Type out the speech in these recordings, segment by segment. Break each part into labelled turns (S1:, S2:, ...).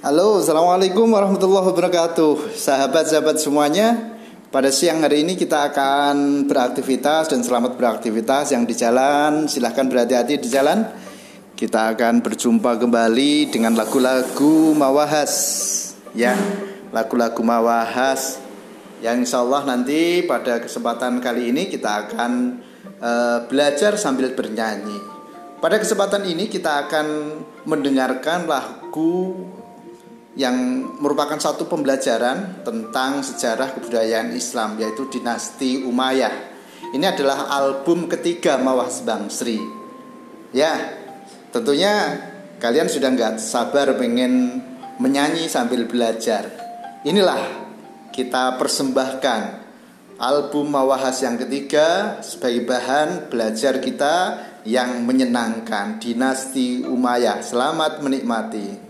S1: Halo, Assalamualaikum warahmatullahi wabarakatuh. Sahabat-sahabat semuanya Pada siang hari ini kita akan beraktivitas dan selamat beraktivitas yang di jalan. Silahkan berhati-hati di jalan. Kita akan berjumpa kembali dengan lagu-lagu Mawahas Ya, lagu-lagu Mawahas Yang insya Allah nanti pada kesempatan kali ini kita akan uh, belajar sambil bernyanyi. Pada kesempatan ini kita akan mendengarkan lagu yang merupakan satu pembelajaran tentang sejarah kebudayaan Islam yaitu dinasti Umayyah. Ini adalah album ketiga Mawas Sri. Ya, tentunya kalian sudah nggak sabar pengen menyanyi sambil belajar. Inilah kita persembahkan album Mawahas yang ketiga sebagai bahan belajar kita yang menyenangkan dinasti Umayyah. Selamat menikmati.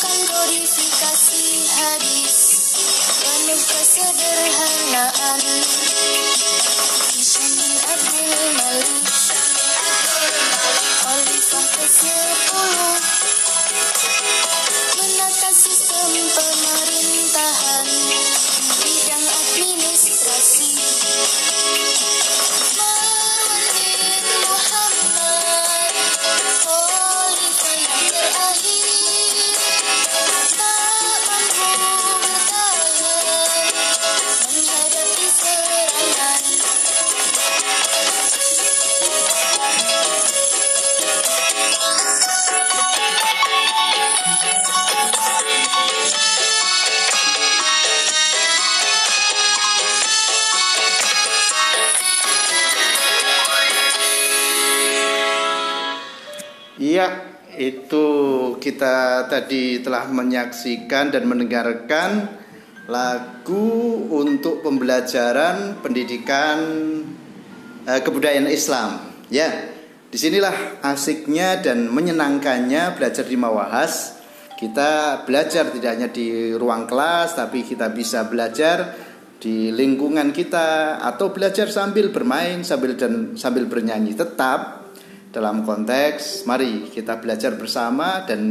S1: akan glorifikasi hadis. Penuh kesederhanaan. Iya, itu kita tadi telah menyaksikan dan mendengarkan lagu untuk pembelajaran pendidikan eh, kebudayaan Islam. Ya, di sinilah asiknya dan menyenangkannya belajar di Mawahas. Kita belajar tidak hanya di ruang kelas, tapi kita bisa belajar di lingkungan kita atau belajar sambil bermain sambil dan sambil bernyanyi. Tetap dalam konteks mari kita belajar bersama dan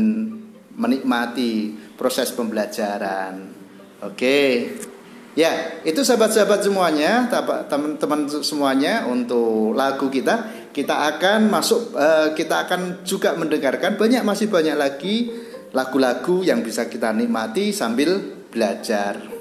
S1: menikmati proses pembelajaran. Oke. Ya, itu sahabat-sahabat semuanya, teman-teman semuanya untuk lagu kita. Kita akan masuk uh, kita akan juga mendengarkan banyak masih banyak lagi lagu-lagu yang bisa kita nikmati sambil belajar.